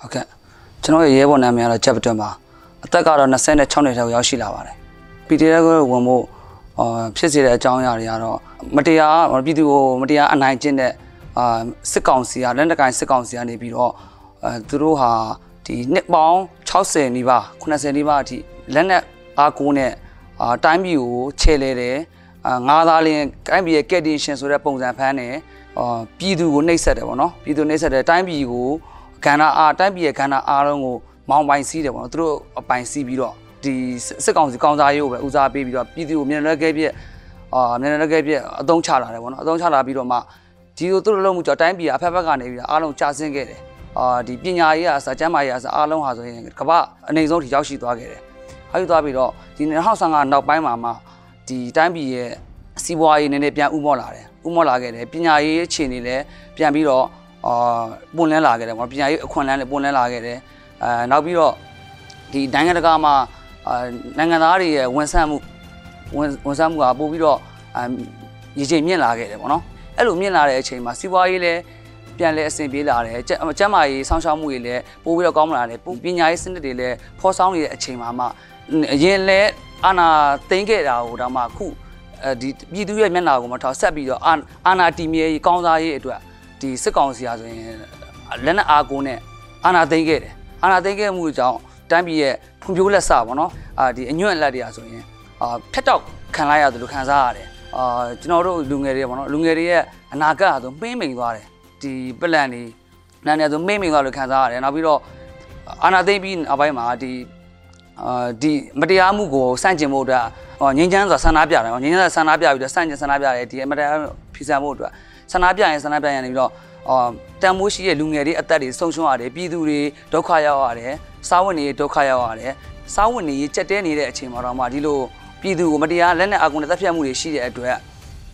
ဟုတ်ကဲ့ကျွန်တော်ရဲ့ရဲဘော်နာမည်ကတော့ချက်ပတွန်ပါ အသက်ကတော့26နှစ်ထဲကိုရောက်ရှိလာပါတယ် PDF ကိုဝင်ဖို့အာဖြစ်စေတဲ့အကြောင်းအရာတွေကတော့မတရားပြည်သူကိုမတရားအနိုင်ကျင့်တဲ့အာစစ်ကောင်စီကလက်နက်ကိုင်စစ်ကောင်စီကနေပြီးတော့အဲသူတို့ဟာဒီနှစ်ပေါင်း60နီးပါး90နီးပါးအထိလက်နက်အားကိုးနဲ့အာတိုင်းပြည်ကိုခြေလဲတယ်အာငါးသားလင်းတိုင်းပြည်ရဲ့ကက်တင်ရှင်ဆိုတဲ့ပုံစံဖမ်းတယ်အာပြည်သူကိုနှိပ်စက်တယ်ပေါ့နော်ပြည်သူနှိပ်စက်တယ်တိုင်းပြည်ကိုကန္နာအားတိုင်းပြည်ရဲ့ကန္နာအားလုံးကို မောင်းပိုင်စီးတယ်ပေါ့နော်သူတို့အပိုင်စီးပြီးတော့ဒီစစ်ကောင်စီကောင်စားရေးကိုပဲဦးစားပေးပြီးတော့ပြည်သူကိုမြန်လွယ်ကဲပြည့်အာမြန်လွယ်ကဲပြည့်အသုံးချလာတယ်ပေါ့နော်အသုံးချလာပြီးတော့မှဒီလိုသူတို့လုံးမှုကြောင့်တိုင်းပြည်ကအဖက်ဖက်ကနေပြီးတော့အားလုံးကြာဆင်းခဲ့တယ်အာဒီပညာရေးအစားကျန်းမာရေးအစားအားလုံးဟာဆိုရင်ကမ္ဘာအနေဆုံးထိရောက်ရှိသွားခဲ့တယ်။အဲဒီသွားပြီးတော့ဒီ2015နောက်ပိုင်းမှာမှဒီတိုင်းပြည်ရဲ့စီးပွားရေးနည်းနည်းပြန်ဥမော့လာတယ်။ဥမော့လာခဲ့တယ်။ပညာရေးအခြေအနေလည်းပြန်ပြီးတော့အာပွင့်လန်းလာခဲ့တယ်ပေါ့။ပညာရေးအခွင့်အလမ်းလည်းပွင့်လန်းလာခဲ့တယ်။ အဲနောက်ပြီးတော့ဒီနိုင်ငံတကာမှာအာနိုင်ငံသားတွေရဲ့ဝန်ဆန့်မှုဝန်ဝန်ဆန့်မှုကပို့ပြီးတော့အမ်ရေချိန်မြင့်လာခဲ့တယ်ပေါ့နော်။အဲ့လိုမြင့်လာတဲ့အချိန်မှာစီးပွားရေးလည်းပြန်လဲအဆင်ပြေလာတယ်ကျန်းကျန်းမာရေးဆောင်းရှောက်မှုတွေလည်းပို့ပြီးတော့ကောင်းလာတယ်ပညာရေးစနစ်တွေလည်းဖော်ဆောင်နေတဲ့အချိန်မှာမှအရင်လဲအာနာသိမ်းခဲ့တာဟိုဒါမှခုအဲဒီပြည်သူရဲ့မျက်နှာကိုမထောက်ဆက်ပြီးတော့အာအာနာတီမြေရေးကောင်းစားရေးအတွက်ဒီစစ်ကောင်စီဟာဆိုရင်လက်နက်အားကိုးနဲ့အာနာသိမ်းခဲ့တယ် အာနာသိမ်းခဲ့မှုကြောင့်တိုင်းပြည်ရဲ့ဖွံ့ဖြိုးလက်စပေါ့နော်အာဒီအညွန့်အလက်တွေကဆိုရင်အာဖက်တော့ခံလိုက်ရတယ်လို့ခံစားရတယ်အာကျွန်တော်တို့လူငယ်တွေပေါ့နော်လူငယ်တွေရဲ့အနာဂတ်ဟာဆိုမှင်းမိန်သွားတယ်ဒီပလန်တွေနာနေဆိုမှင်းမိန်သွားလို့ခံစားရတယ်နောက်ပြီးတော့အာနာသိမ်းပြီးအပိုင်းမှာဒီအာဒီမတရားမှုကိုစန့်ကျင်ဖို့အတွက်ဟောငင်းချမ်းစွာဆန္ဒပြတယ်ဟောငင်းချမ်းစွာဆန္ဒပြပြီးတော့စန့်ကျင်ဆန္ဒပြတယ်ဒီမတရားဖီဆန်ဖို့အတွက်ဆန္ဒပြရင်ဆန္ဒပြရင်နေပြီးတော့ အော်တန်မိုးရှိတဲ့လူငယ်တွေအသက်တွေဆုံးရှုံးရတယ်ပြည်သူတွေဒုက္ခရောက်ရတယ်စားဝတ်နေရေးဒုက္ခရောက်ရတယ်စားဝတ်နေရေးကြက်တဲနေတဲ့အချိန်မှာတော့မှဒီလိုပြည်သူကိုမတရားလက်နဲ့အကုန်းနဲ့တပ်ဖြတ်မှုတွေရှိတဲ့အတွက်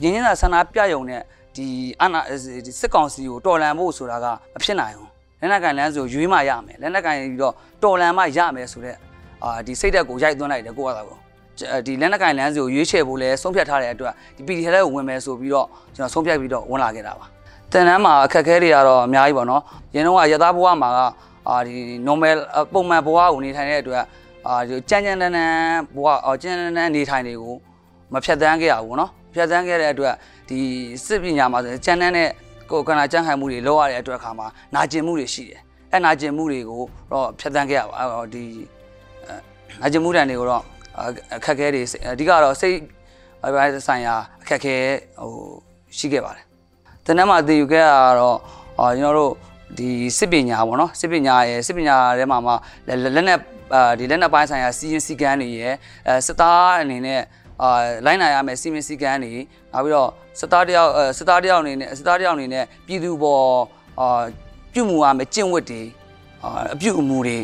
ငင်းချမ်းစွာဆန္ဒပြယုံနဲ့ဒီအနာဒီစစ်ကောင်စီကိုတော်လှန်ဖို့ဆိုတာကမဖြစ်နိုင်ဘူးလက်နက်ကန်လမ်းဆိုရွေးမှရမယ်လက်နက်ကန်ပြီးတော့တော်လှန်မှရမယ်ဆိုတော့အာဒီစိတ်သက်ကိုရိုက်သွင်းလိုက်တယ်ကိုယ့်အသာကိုဒီလက်နက်ကင်လမ်းစီကိုရွေးချယ်ဖို့လဲဆုံးဖြတ်ထားတဲ့အတွက်ဒီ PDF ကိုဝင်မယ်ဆိုပြီးတော့ကျွန်တော်ဆုံးဖြတ်ပြီးတော့ဝင်လာခဲ့တာပါ တင်တန်းမှာအခက်အခဲတွေကတော့အများကြီးပေါ့နော်ရင်းတော့ကရသားဘဝမှာကအာဒီ normal ပုံမှန်ဘဝကိုနေထိုင်တဲ့အတွက်အာဒီကြမ်းကြမ်းတမ်းတမ်းဘဝအော်ကြမ်းတမ်းတမ်းနေထိုင်တွေကိုမဖြတ်သန်းခဲ့ရဘူးနော်ဖြတ်သန်းခဲ့တဲ့အတွက်ဒီစစ်ပညာမှာဆိုကြမ်းတမ်းတဲ့ကိုယ်ကနာကြမ်းခံမှုတွေလောက်ရတဲ့အတွက်ခါမှာနာကျင်မှုတွေရှိတယ်အဲနာကျင်မှုတွေကိုတော့ဖြတ်သန်းခဲ့ရပါဒီနာကျင်မှုတန်တွေကိုတော့အခက်အခဲတွေအဓိကတော့စိတ်ဆိုင်ရာအခက်အခဲဟိုရှိခဲ့ပါတယ် တနက်မှာတည်ယူခဲ့တာကတော့အာကျွန်တော်တို့ဒီစစ်ပညာပေါ့နော်စစ်ပညာရဲ့စစ်ပညာထဲမှာမှလက်နဲ့အာဒီလက်နဲ့ပိုင်းဆိုင်ရာစီရင်စီကန်းတွေရဲ့အဲစစ်သားအနေနဲ့အာလိုင်းနိုင်ရမယ်စီမင်းစီကန်းတွေနောက်ပြီးတော့စစ်သားတယောက်စစ်သားတယောက်အနေနဲ့စစ်သားတယောက်အနေနဲ့ပြည်သူပေါ်အာပြုမှုရမယ်ကျင့်ဝတ်တွေအာအပြုအမူတွေ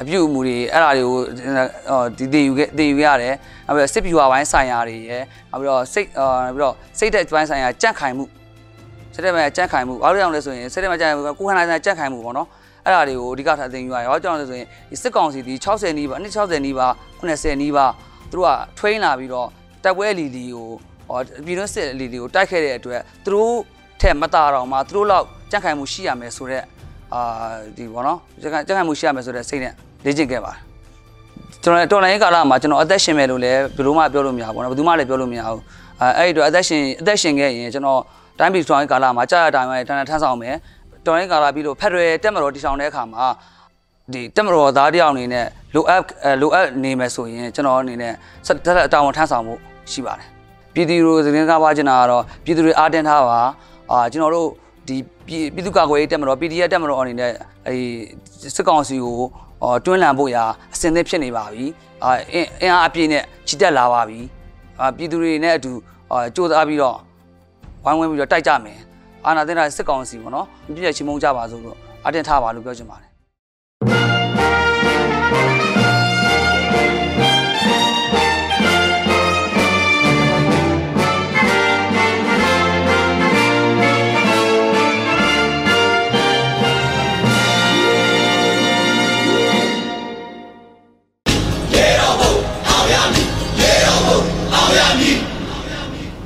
အပြုအမူတွေအဲ့ဒါတွေကိုဒီတည်ယူခဲ့တည်ယူရတယ်နောက်ပြီးတော့စစ်ပြူဝပိုင်းဆိုင်ရာတွေရယ်နောက်ပြီးတော့စိတ်အာနောက်ပြီးတော့စိတ်သက်ပိုင်းဆိုင်ရာကြန့်ခိုင်မှု စိတ်သက်ပိုင်းကြန့်ခိုင်မှုဘာလို့ကြောင့်လဲဆိုရင်စိတ်သက်ပိုင်းကြန့်ခိုင်မှုကိုယ်ခန္ဓာဆိုင်ရာကြန့်ခိုင်မှုပေါ့နော်အဲ့ဒါတွေကိုအဓိကထားသိယူရတယ်ဘာကြောင့်လဲဆိုရင်ဒီစစ်ကောင်စီဒီ60နီးပါးအနည်း60နီးပါး90နီးပါးသူတို့က train လာပြီးတော့တက်ပွဲလီလီကိုဟောပြည်တွင်းစစ်လီလီကိုတိုက်ခဲ့တဲ့အတွက်သူတို့ထက်မတာတော့မှသူတို့လောက်ကြန့်ခိုင်မှုရှိရမယ်ဆိုတော့အာဒီပေါ့နော်ကြန့်ခိုင်မှုရှိရမယ်ဆိုတဲ့စိတ်နဲ့လေ့ကျင့်ခဲ့ပါတယ်ကျွန်တော်တော်လိုင်းကာလမှာကျွန်တော်အသက်ရှင်မယ်လို့လည်းဘယ်လိုမှပြောလို့မရဘူးပေါ့နော်ဘယ်သူမှလည်းပြောလို့မရဘူးအဲအဲ့ဒီတော့အသက်ရှင်အသက်ရှင်ခဲ့ရင်ကျွန်တော် တိုင်းပြည်တော်လိုင်းကာလမှာကြာရတိုင်းမှာတန်တန်ထမ်းဆောင်မယ်တော်လိုင်းကာလပြီးလို့ဖက်ဒရယ်တက်မတော်တည်ဆောင်တဲ့အခါမှာဒီတက်မတော်သားတယောက်အနေနဲ့လိုအပ်လိုအပ်နေမယ်ဆိုရင်ကျွန်တော်အနေနဲ့တက်တက်အတောင်းထမ်းဆောင်မှုရှိပါတယ်ပြည်သူတို့သတင်းကားပါချင်တာကတော့ပြည်သူတွေအားတင်းထားပါအာကျွန်တော်တို့ဒီပြည်သူ့ကာကွယ်ရေးတက်မတော် PDF တက်မတော်အနေနဲ့အဲစစ်ကောင်စီကိုအော်တွန်းလှန်ဖို့ရာအစင်သစ်ဖြစ်နေပါပြီအာအင်းအင်အားအပြည့်နဲ့ချီတက်လာပါပြီအာပြည်သူတွေနဲ့အတူအာကြိုးစားပြီးတော့ ဝိုင်းဝန်းပြီးတော့တိုက်ကြမယ်အာနာသိန်းတာစစ်ကောင်စီပေါ့နော်ပြည့်ပြည့်ချင်းမုံကြပါစို့လို့အတင်းထားပါလို့ပြောချင်ပါတယ်